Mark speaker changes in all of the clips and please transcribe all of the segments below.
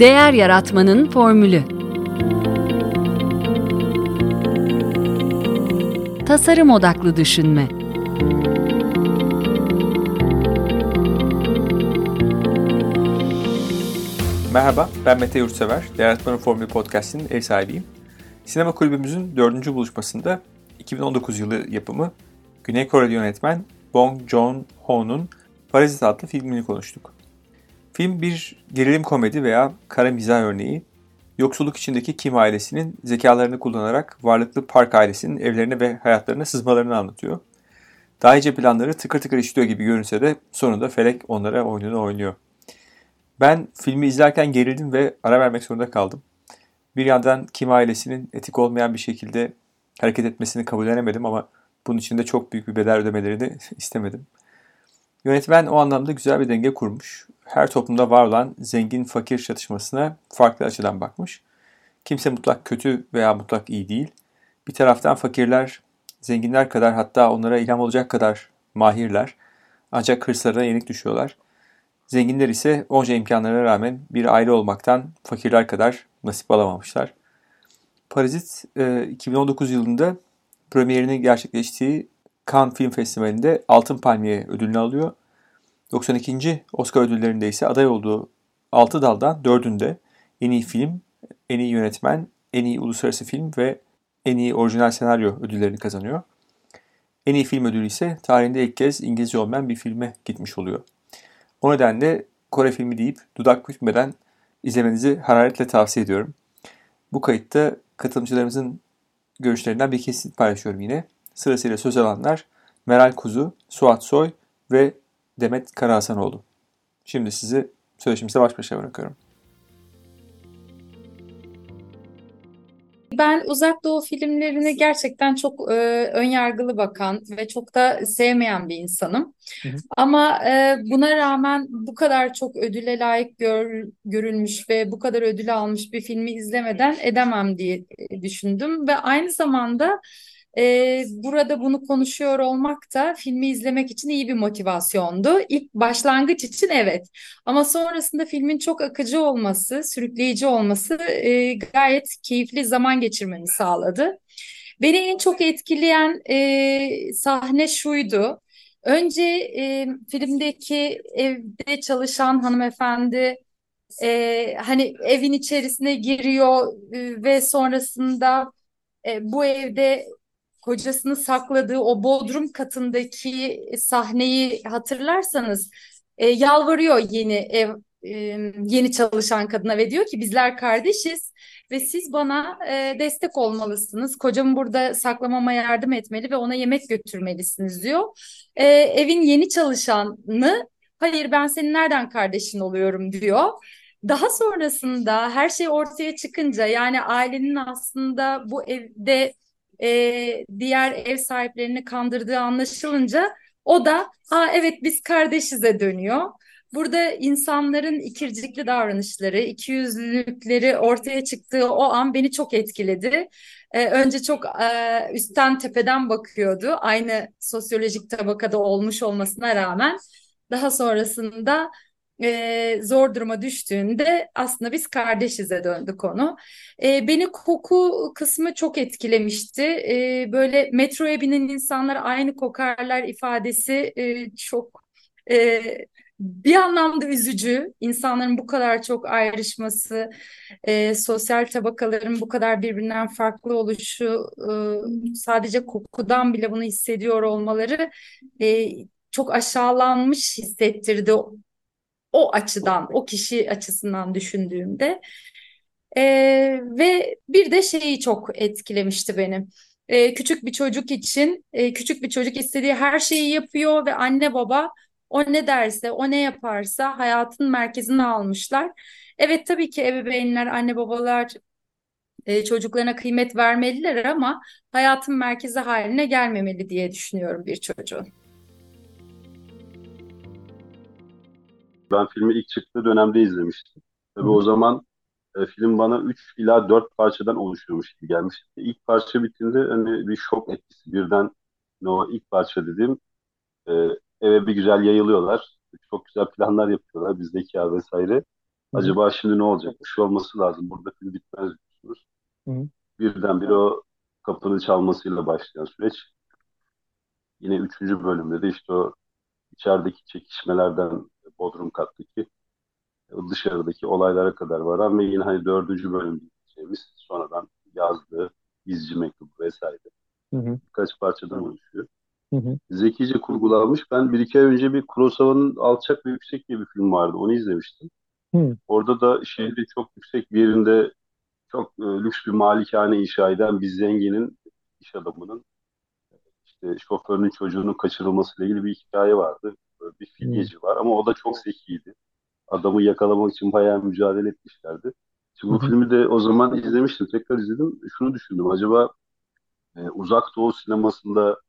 Speaker 1: Değer Yaratmanın Formülü Tasarım Odaklı Düşünme
Speaker 2: Merhaba, ben Mete Yurtsever. Değer Yaratmanın Formülü Podcast'inin ev sahibiyim. Sinema kulübümüzün dördüncü buluşmasında 2019 yılı yapımı Güney Koreli yönetmen Bong Joon-ho'nun Parazit adlı filmini konuştuk. Film bir gerilim komedi veya kara mizah örneği. Yoksulluk içindeki Kim ailesinin zekalarını kullanarak varlıklı Park ailesinin evlerine ve hayatlarına sızmalarını anlatıyor. Daha iyice planları tıkır tıkır işliyor gibi görünse de sonunda Felek onlara oyununu oynuyor. Ben filmi izlerken gerildim ve ara vermek zorunda kaldım. Bir yandan Kim ailesinin etik olmayan bir şekilde hareket etmesini kabullenemedim ama bunun için de çok büyük bir bedel ödemelerini istemedim. Yönetmen o anlamda güzel bir denge kurmuş. Her toplumda var olan zengin-fakir çatışmasına farklı açıdan bakmış. Kimse mutlak kötü veya mutlak iyi değil. Bir taraftan fakirler zenginler kadar hatta onlara ilham olacak kadar mahirler. Ancak hırslarına yenik düşüyorlar. Zenginler ise onca imkanlara rağmen bir aile olmaktan fakirler kadar nasip alamamışlar. Parazit 2019 yılında premierini gerçekleştiği Cannes Film Festivali'nde Altın Palmiye ödülünü alıyor. 92. Oscar ödüllerinde ise aday olduğu 6 daldan 4'ünde en iyi film, en iyi yönetmen, en iyi uluslararası film ve en iyi orijinal senaryo ödüllerini kazanıyor. En iyi film ödülü ise tarihinde ilk kez İngilizce olmayan bir filme gitmiş oluyor. O nedenle Kore filmi deyip dudak bükmeden izlemenizi hararetle tavsiye ediyorum. Bu kayıtta katılımcılarımızın görüşlerinden bir kesit paylaşıyorum yine. Sırasıyla söz alanlar Meral Kuzu, Suat Soy ve Demet Karahasanoğlu. Şimdi sizi söyleşimize baş başa bırakıyorum.
Speaker 3: Ben Uzak Doğu filmlerini gerçekten çok e, önyargılı bakan ve çok da sevmeyen bir insanım. Hı hı. Ama e, buna rağmen bu kadar çok ödüle layık gör, görülmüş ve bu kadar ödül almış bir filmi izlemeden edemem diye düşündüm ve aynı zamanda e, burada bunu konuşuyor olmak da filmi izlemek için iyi bir motivasyondu. İlk başlangıç için evet ama sonrasında filmin çok akıcı olması, sürükleyici olması e, gayet keyifli zaman geçirmeni sağladı. Beni en çok etkileyen e, sahne şuydu. Önce e, filmdeki evde çalışan hanımefendi e, hani evin içerisine giriyor e, ve sonrasında e, bu evde kocasını sakladığı o bodrum katındaki sahneyi hatırlarsanız e, yalvarıyor yeni ev e, yeni çalışan kadına ve diyor ki bizler kardeşiz ve siz bana e, destek olmalısınız. Kocamı burada saklamama yardım etmeli ve ona yemek götürmelisiniz diyor. E, evin yeni çalışanı hayır ben senin nereden kardeşin oluyorum diyor. Daha sonrasında her şey ortaya çıkınca yani ailenin aslında bu evde e, diğer ev sahiplerini kandırdığı anlaşılınca o da Aa, evet biz kardeşize dönüyor. Burada insanların ikircikli davranışları, ikiyüzlülükleri ortaya çıktığı o an beni çok etkiledi. Ee, önce çok e, üstten tepeden bakıyordu. Aynı sosyolojik tabakada olmuş olmasına rağmen. Daha sonrasında e, zor duruma düştüğünde aslında biz kardeşize döndü konu. E, beni koku kısmı çok etkilemişti. E, böyle metroya binen insanlar aynı kokarlar ifadesi e, çok e, bir anlamda üzücü. İnsanların bu kadar çok ayrışması, e, sosyal tabakaların bu kadar birbirinden farklı oluşu, e, sadece kokudan bile bunu hissediyor olmaları e, çok aşağılanmış hissettirdi o açıdan, o kişi açısından düşündüğümde. Ee, ve bir de şeyi çok etkilemişti beni. Ee, küçük bir çocuk için, e, küçük bir çocuk istediği her şeyi yapıyor ve anne baba o ne derse, o ne yaparsa hayatın merkezine almışlar. Evet tabii ki ebeveynler, anne babalar e, çocuklarına kıymet vermeliler ama hayatın merkezi haline gelmemeli diye düşünüyorum bir çocuğun.
Speaker 4: Ben filmi ilk çıktığı dönemde izlemiştim. Tabii o zaman e, film bana 3 ila 4 parçadan oluşuyormuş gibi gelmişti. İlk parça bitince hani bir şok etkisi birden o ilk parça dediğim e, eve bir güzel yayılıyorlar. Çok güzel planlar yapıyorlar. Bizdeki ya vesaire. Acaba şimdi ne olacak? Bir şey olması lazım. Burada film bitmez diyorsunuz. Birdenbire o kapının çalmasıyla başlayan süreç. Yine üçüncü bölümde de işte o içerideki çekişmelerden Bodrum kattaki dışarıdaki olaylara kadar varan ve yine hani dördüncü bölüm diyeceğimiz sonradan yazdığı izci mektubu vesaire. Hı hı. Birkaç parçadan oluşuyor. Hı hı. Zekice kurgulanmış. Ben bir iki ay önce bir Kurosawa'nın Alçak ve Yüksek diye bir film vardı. Onu izlemiştim. Hı. Orada da şehri çok yüksek bir yerinde çok e, lüks bir malikane inşa eden bir zenginin iş adamının işte şoförünün çocuğunun kaçırılmasıyla ilgili bir hikaye vardı. Filyeci var ama o da çok zekiydi. Adamı yakalamak için bayağı mücadele etmişlerdi. Şimdi bu filmi de o zaman izlemiştim. Tekrar izledim. Şunu düşündüm. Acaba e, uzak doğu sinemasında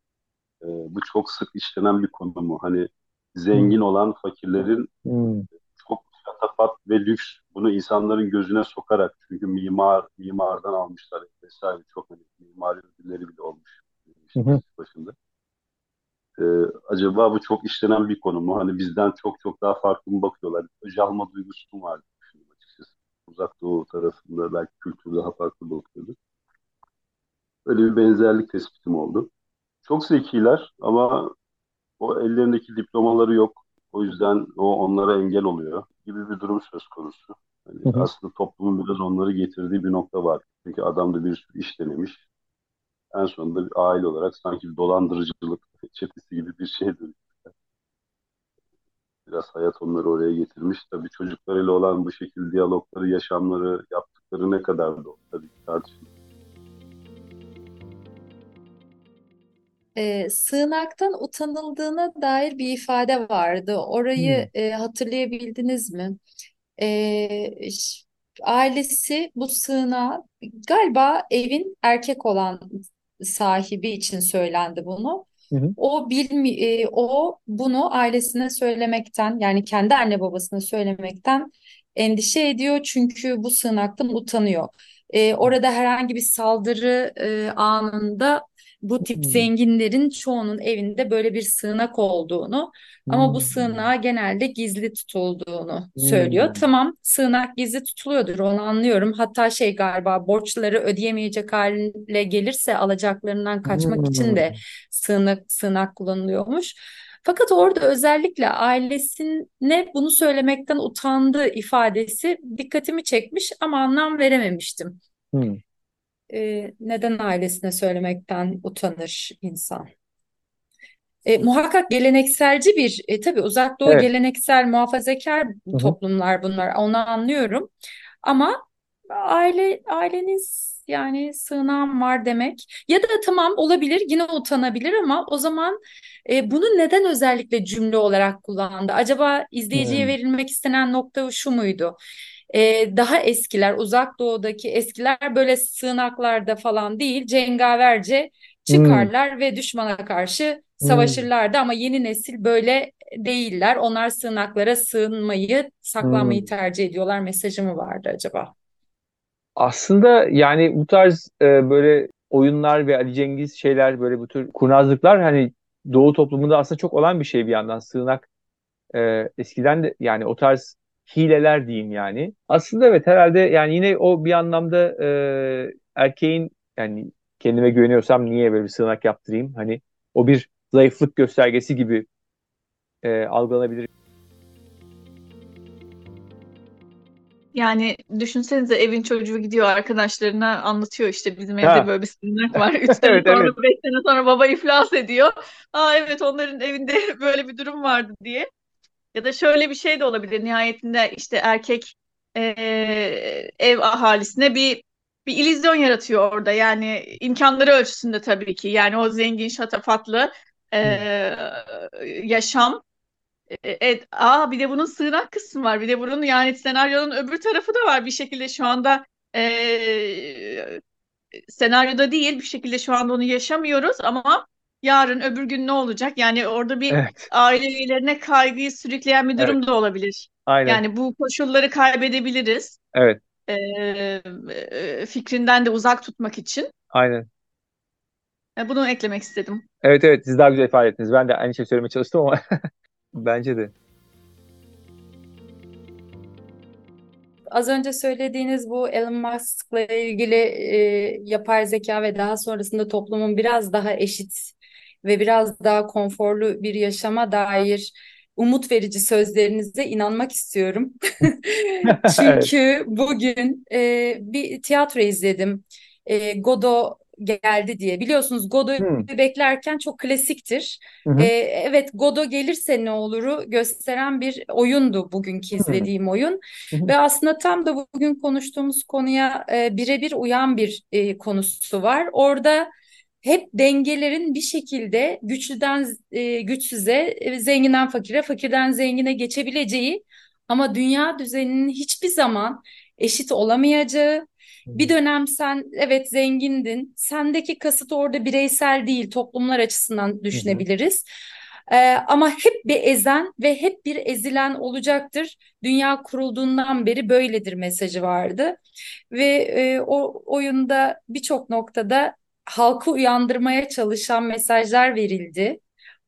Speaker 4: e, bu çok sık işlenen bir konu mu? Hani zengin olan fakirlerin hmm. çok şatafat ve lüks bunu insanların gözüne sokarak çünkü mimar mimardan almışlar vesaire çok hani mimari ödülleri bile olmuş işte başında. Acaba bu çok işlenen bir konu mu? Hani bizden çok çok daha farklı mı bakıyorlar? Öce alma duygusu mu var? Açıkçası. Uzak Doğu tarafında belki kültür daha farklı bakıyordu. Öyle bir benzerlik tespitim oldu. Çok zekiler ama o ellerindeki diplomaları yok. O yüzden o onlara engel oluyor gibi bir durum söz konusu. Yani hı hı. Aslında toplumun biraz onları getirdiği bir nokta var. Çünkü adam da bir sürü iş denemiş. En sonunda bir aile olarak sanki bir dolandırıcılık çetesi gibi bir şey dönüşmüşler. Biraz hayat onları oraya getirmiş. Tabii çocuklarıyla olan bu şekilde diyalogları, yaşamları, yaptıkları ne kadar da tabii tartışılır.
Speaker 3: e, sığınaktan utanıldığına dair bir ifade vardı. Orayı hmm. e, hatırlayabildiniz mi? E, ailesi bu sığınağı galiba evin erkek olan sahibi için söylendi bunu. Hı hı. O bilmi e, o bunu ailesine söylemekten yani kendi anne babasına söylemekten endişe ediyor çünkü bu sığınaktan utanıyor. E, orada herhangi bir saldırı e, anında bu tip hmm. zenginlerin çoğunun evinde böyle bir sığınak olduğunu hmm. ama bu sığınağa genelde gizli tutulduğunu hmm. söylüyor. Tamam sığınak gizli tutuluyordur onu anlıyorum. Hatta şey galiba borçları ödeyemeyecek hale gelirse alacaklarından kaçmak hmm. için de sığınak sığınak kullanılıyormuş. Fakat orada özellikle ailesine bunu söylemekten utandığı ifadesi dikkatimi çekmiş ama anlam verememiştim. Hmm e, neden ailesine söylemekten utanır insan? E, muhakkak gelenekselci bir, e, tabii uzak doğu evet. geleneksel muhafazakar Hı-hı. toplumlar bunlar, onu anlıyorum. Ama aile aileniz yani sığınağım var demek ya da tamam olabilir yine utanabilir ama o zaman e, bunu neden özellikle cümle olarak kullandı? Acaba izleyiciye hmm. verilmek istenen nokta şu muydu? E, daha eskiler uzak doğudaki eskiler böyle sığınaklarda falan değil cengaverce çıkarlar hmm. ve düşmana karşı savaşırlardı hmm. ama yeni nesil böyle değiller. Onlar sığınaklara sığınmayı, saklanmayı hmm. tercih ediyorlar mesajı mı vardı acaba?
Speaker 5: Aslında yani bu tarz e, böyle oyunlar ve Ali Cengiz şeyler böyle bu tür kurnazlıklar hani Doğu toplumunda aslında çok olan bir şey bir yandan. Sığınak e, eskiden de yani o tarz hileler diyeyim yani. Aslında evet herhalde yani yine o bir anlamda e, erkeğin yani kendime güveniyorsam niye böyle bir sığınak yaptırayım? Hani o bir zayıflık göstergesi gibi e, algılanabilir.
Speaker 6: Yani düşünsenize evin çocuğu gidiyor arkadaşlarına anlatıyor işte bizim evde ha. böyle bir sığınak var. Üç sene evet, sonra, evet. beş sene sonra baba iflas ediyor. Aa evet onların evinde böyle bir durum vardı diye. Ya da şöyle bir şey de olabilir. Nihayetinde işte erkek e, ev ahalisine bir bir illüzyon yaratıyor orada. Yani imkanları ölçüsünde tabii ki. Yani o zengin, şatafatlı e, yaşam. E, e, aa bir de bunun sığınak kısmı var. Bir de bunun yani senaryonun öbür tarafı da var. Bir şekilde şu anda e, senaryoda değil bir şekilde şu anda onu yaşamıyoruz ama yarın öbür gün ne olacak? Yani orada bir evet. aile üyelerine kaygıyı sürükleyen bir durum evet. da olabilir. Aynen. Yani bu koşulları kaybedebiliriz.
Speaker 5: Evet.
Speaker 6: Ee, fikrinden de uzak tutmak için.
Speaker 5: Aynen.
Speaker 6: Bunu eklemek istedim.
Speaker 5: Evet evet siz daha güzel ifade ettiniz. Ben de aynı şey söylemeye çalıştım ama bence de.
Speaker 3: az önce söylediğiniz bu Elon Musk'la ilgili e, yapay zeka ve daha sonrasında toplumun biraz daha eşit ve biraz daha konforlu bir yaşama dair umut verici sözlerinize inanmak istiyorum. Çünkü bugün e, bir tiyatro izledim. E, Godot geldi diye. Biliyorsunuz Godot'u hmm. beklerken çok klasiktir. Ee, evet Godot gelirse ne oluru gösteren bir oyundu bugünkü izlediğim hmm. oyun. Hı Ve aslında tam da bugün konuştuğumuz konuya e, birebir uyan bir e, konusu var. Orada hep dengelerin bir şekilde güçlüden e, güçsüze, e, zenginden fakire, fakirden zengine geçebileceği ama dünya düzeninin hiçbir zaman eşit olamayacağı, bir dönem sen evet zengindin, sendeki kasıt orada bireysel değil, toplumlar açısından düşünebiliriz. Ee, ama hep bir ezen ve hep bir ezilen olacaktır. Dünya kurulduğundan beri böyledir mesajı vardı. Ve e, o oyunda birçok noktada halkı uyandırmaya çalışan mesajlar verildi.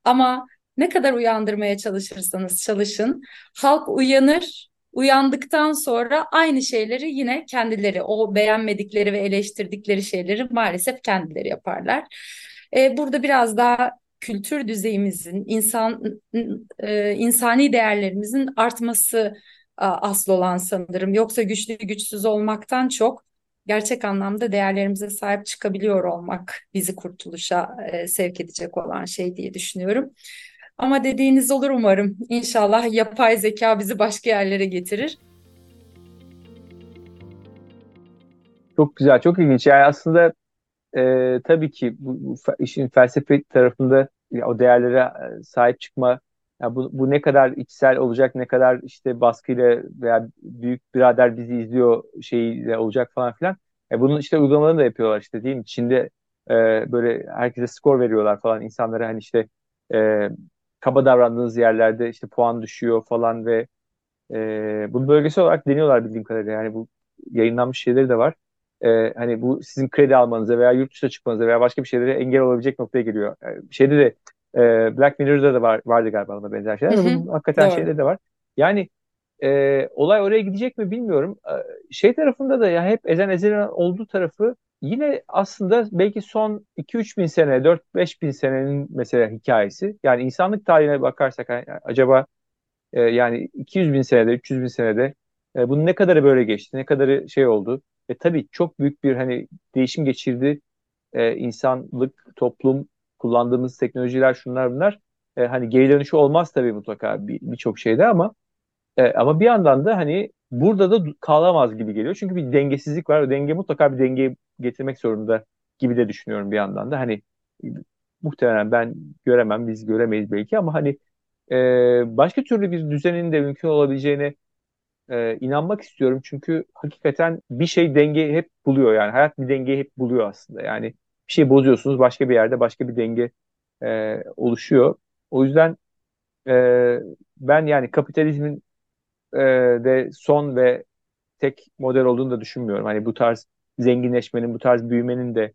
Speaker 3: Ama ne kadar uyandırmaya çalışırsanız çalışın, halk uyanır. Uyandıktan sonra aynı şeyleri yine kendileri, o beğenmedikleri ve eleştirdikleri şeyleri maalesef kendileri yaparlar. Ee, burada biraz daha kültür düzeyimizin, insan e, insani değerlerimizin artması asıl olan sanırım. Yoksa güçlü güçsüz olmaktan çok gerçek anlamda değerlerimize sahip çıkabiliyor olmak bizi kurtuluşa e, sevk edecek olan şey diye düşünüyorum. Ama dediğiniz olur umarım. İnşallah yapay zeka bizi başka yerlere getirir.
Speaker 5: Çok güzel, çok ilginç. Yani aslında e, tabii ki bu, bu işin felsefe tarafında o değerlere e, sahip çıkma yani bu, bu ne kadar içsel olacak, ne kadar işte baskıyla veya büyük birader bizi izliyor şeyiyle olacak falan filan. E bunun işte uygulamalarını da yapıyorlar işte değil mi? Çin'de e, böyle herkese skor veriyorlar falan insanlara hani işte e, kaba davrandığınız yerlerde işte puan düşüyor falan ve e, bunu bölgesel olarak deniyorlar bildiğim kadarıyla. Yani bu yayınlanmış şeyleri de var. E, hani bu sizin kredi almanıza veya yurt dışına çıkmanıza veya başka bir şeylere engel olabilecek noktaya geliyor. Yani şeyde de e, Black Mirror'da da var, vardı galiba ona benzer şeyler. Hı hı. Bunun hakikaten şeyde de var. Yani e, olay oraya gidecek mi bilmiyorum. E, şey tarafında da ya hep ezen ezilen olduğu tarafı yine aslında belki son 2-3 bin sene, 4-5 bin senenin mesela hikayesi. Yani insanlık tarihine bakarsak yani acaba e, yani 200 bin senede, 300 bin senede e, bunun ne kadarı böyle geçti, ne kadarı şey oldu. Ve tabii çok büyük bir hani değişim geçirdi e, insanlık, toplum, kullandığımız teknolojiler şunlar bunlar. E, hani geri dönüşü olmaz tabii mutlaka birçok bir şeyde ama e, ama bir yandan da hani burada da kalamaz gibi geliyor. Çünkü bir dengesizlik var. O denge mutlaka bir denge getirmek zorunda gibi de düşünüyorum bir yandan da. Hani muhtemelen ben göremem, biz göremeyiz belki ama hani e, başka türlü bir düzenin de mümkün olabileceğine e, inanmak istiyorum. Çünkü hakikaten bir şey denge hep buluyor yani. Hayat bir dengeyi hep buluyor aslında. Yani bir şey bozuyorsunuz başka bir yerde başka bir denge e, oluşuyor. O yüzden e, ben yani kapitalizmin e, de son ve tek model olduğunu da düşünmüyorum. Hani bu tarz zenginleşmenin, bu tarz büyümenin de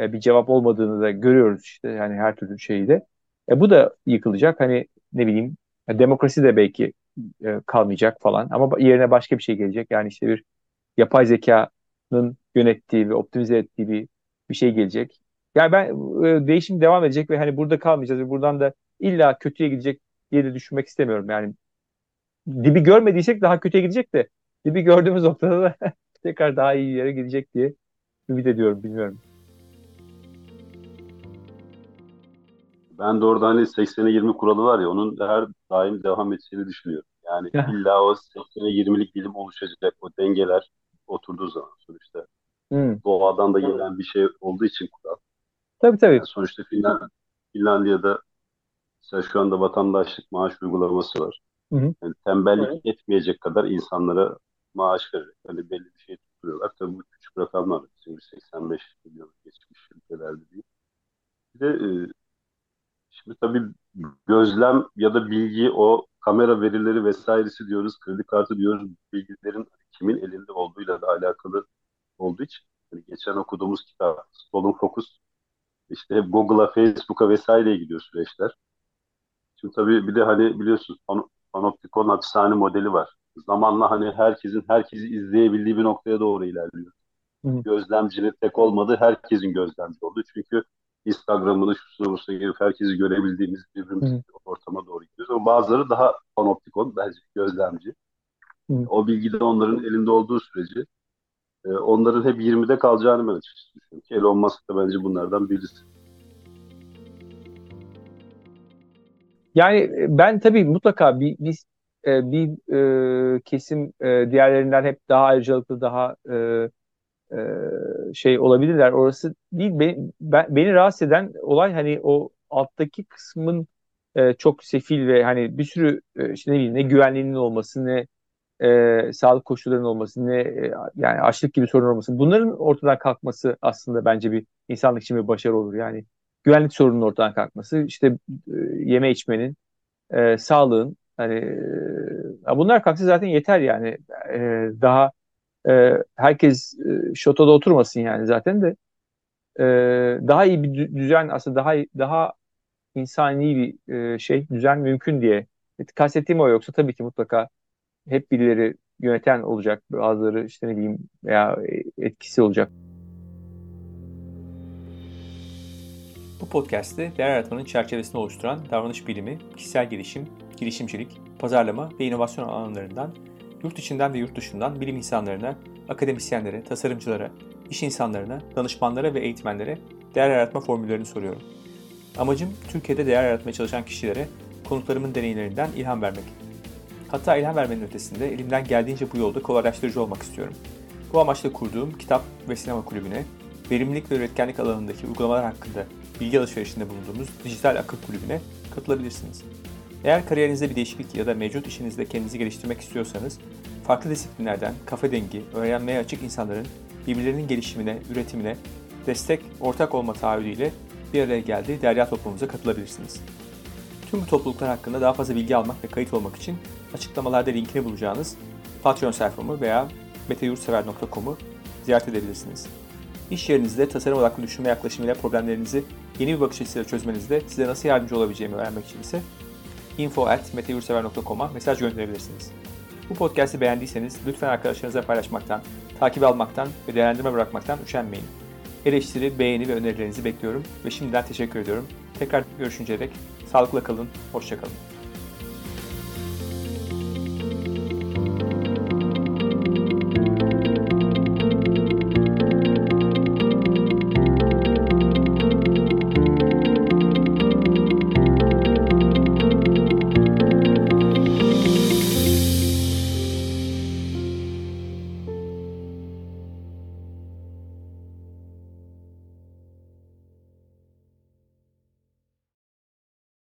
Speaker 5: e, bir cevap olmadığını da görüyoruz işte yani her türlü şeyde. E, bu da yıkılacak. Hani ne bileyim demokrasi de belki e, kalmayacak falan ama yerine başka bir şey gelecek. Yani işte bir yapay zekanın yönettiği ve optimize ettiği bir bir şey gelecek. Yani ben e, değişim devam edecek ve hani burada kalmayacağız ve buradan da illa kötüye gidecek diye de düşünmek istemiyorum. Yani dibi görmediysek daha kötüye gidecek de dibi gördüğümüz noktada da tekrar daha iyi yere gidecek diye ümit ediyorum bilmiyorum.
Speaker 4: Ben de orada hani 80'e 20 kuralı var ya onun her daim devam edeceğini düşünüyorum. Yani illa o 80'e 20'lik bilim oluşacak o dengeler oturduğu zaman sonuçta. Hmm. Doğadan da gelen bir şey olduğu için kural.
Speaker 5: Tabii tabii. Yani
Speaker 4: sonuçta Finland, Finlandiya'da mesela şu anda vatandaşlık maaş uygulaması var. Hı hı. Yani tembellik evet. etmeyecek kadar insanlara maaş vererek hani belli bir şey tutuyorlar. Tabii bu küçük rakamlar. Çünkü 85 milyon geçmiş ülkelerde değil. Bir de e, şimdi tabii gözlem ya da bilgi o kamera verileri vesairesi diyoruz, kredi kartı diyoruz. Bilgilerin kimin elinde olduğuyla da alakalı olduğu için hani geçen okuduğumuz kitap Stolen Focus işte hep Google'a, Facebook'a vesaireye gidiyor süreçler. Şimdi tabii bir de hani biliyorsunuz Panoptikon hapishane modeli var. zamanla hani herkesin herkesi izleyebildiği bir noktaya doğru ilerliyor. Hı. Gözlemcinin tek olmadığı herkesin gözlemci oldu. Çünkü Instagram'ını şusuna bursa girip herkesi görebildiğimiz birbirimiz bir ortama doğru gidiyoruz. Ama bazıları daha panoptikon, bence gözlemci. Hı. O bilgi de onların elinde olduğu sürece e, onların hep 20'de kalacağını ben açıkçası düşünüyorum. Elon Musk da bence bunlardan birisi.
Speaker 5: Yani e, ben tabii mutlaka bir, bir, e, bir e, kesim e, diğerlerinden hep daha ayrıcalıklı, daha e, e, şey olabilirler. Orası değil. Beni, ben, beni rahatsız eden olay hani o alttaki kısmın e, çok sefil ve hani bir sürü e, işte ne bileyim ne güvenliğinin olması ne e, sağlık koşullarının olması ne e, yani açlık gibi sorun olması bunların ortadan kalkması aslında bence bir insanlık için bir başarı olur. Yani güvenlik sorununun ortadan kalkması işte e, yeme içmenin e, sağlığın hani e, bunlar kalksa zaten yeter yani. E, daha e, herkes e, şotoda oturmasın yani zaten de. E, daha iyi bir düzen aslında daha daha insani bir e, şey düzen mümkün diye. Kastettiğim o yoksa tabii ki mutlaka hep birileri yöneten olacak bazıları işte ne diyeyim veya etkisi olacak.
Speaker 2: Bu podcast'te değer yaratmanın çerçevesini oluşturan davranış bilimi, kişisel gelişim, girişimcilik, pazarlama ve inovasyon alanlarından yurt içinden ve yurt dışından bilim insanlarına, akademisyenlere, tasarımcılara, iş insanlarına, danışmanlara ve eğitmenlere değer yaratma formüllerini soruyorum. Amacım Türkiye'de değer yaratmaya çalışan kişilere konuklarımın deneyimlerinden ilham vermek. Hatta ilham vermenin ötesinde elimden geldiğince bu yolda kolaylaştırıcı olmak istiyorum. Bu amaçla kurduğum kitap ve sinema kulübüne, verimlilik ve üretkenlik alanındaki uygulamalar hakkında bilgi alışverişinde bulunduğumuz dijital akıl kulübüne katılabilirsiniz. Eğer kariyerinizde bir değişiklik ya da mevcut işinizde kendinizi geliştirmek istiyorsanız, farklı disiplinlerden kafa dengi, öğrenmeye açık insanların birbirlerinin gelişimine, üretimine destek, ortak olma taahhüdüyle bir araya geldiği derya toplumumuza katılabilirsiniz. Tüm bu topluluklar hakkında daha fazla bilgi almak ve kayıt olmak için açıklamalarda linkini bulacağınız Patreon sayfamı veya meteyurtsever.com'u ziyaret edebilirsiniz. İş yerinizde tasarım odaklı düşünme yaklaşımıyla problemlerinizi yeni bir bakış açısıyla çözmenizde size nasıl yardımcı olabileceğimi öğrenmek için ise info.meteyursever.com'a mesaj gönderebilirsiniz. Bu podcast'i beğendiyseniz lütfen arkadaşlarınızla paylaşmaktan, takip almaktan ve değerlendirme bırakmaktan üşenmeyin. Eleştiri, beğeni ve önerilerinizi bekliyorum ve şimdiden teşekkür ediyorum. Tekrar görüşünceye dek sağlıkla kalın, hoşçakalın.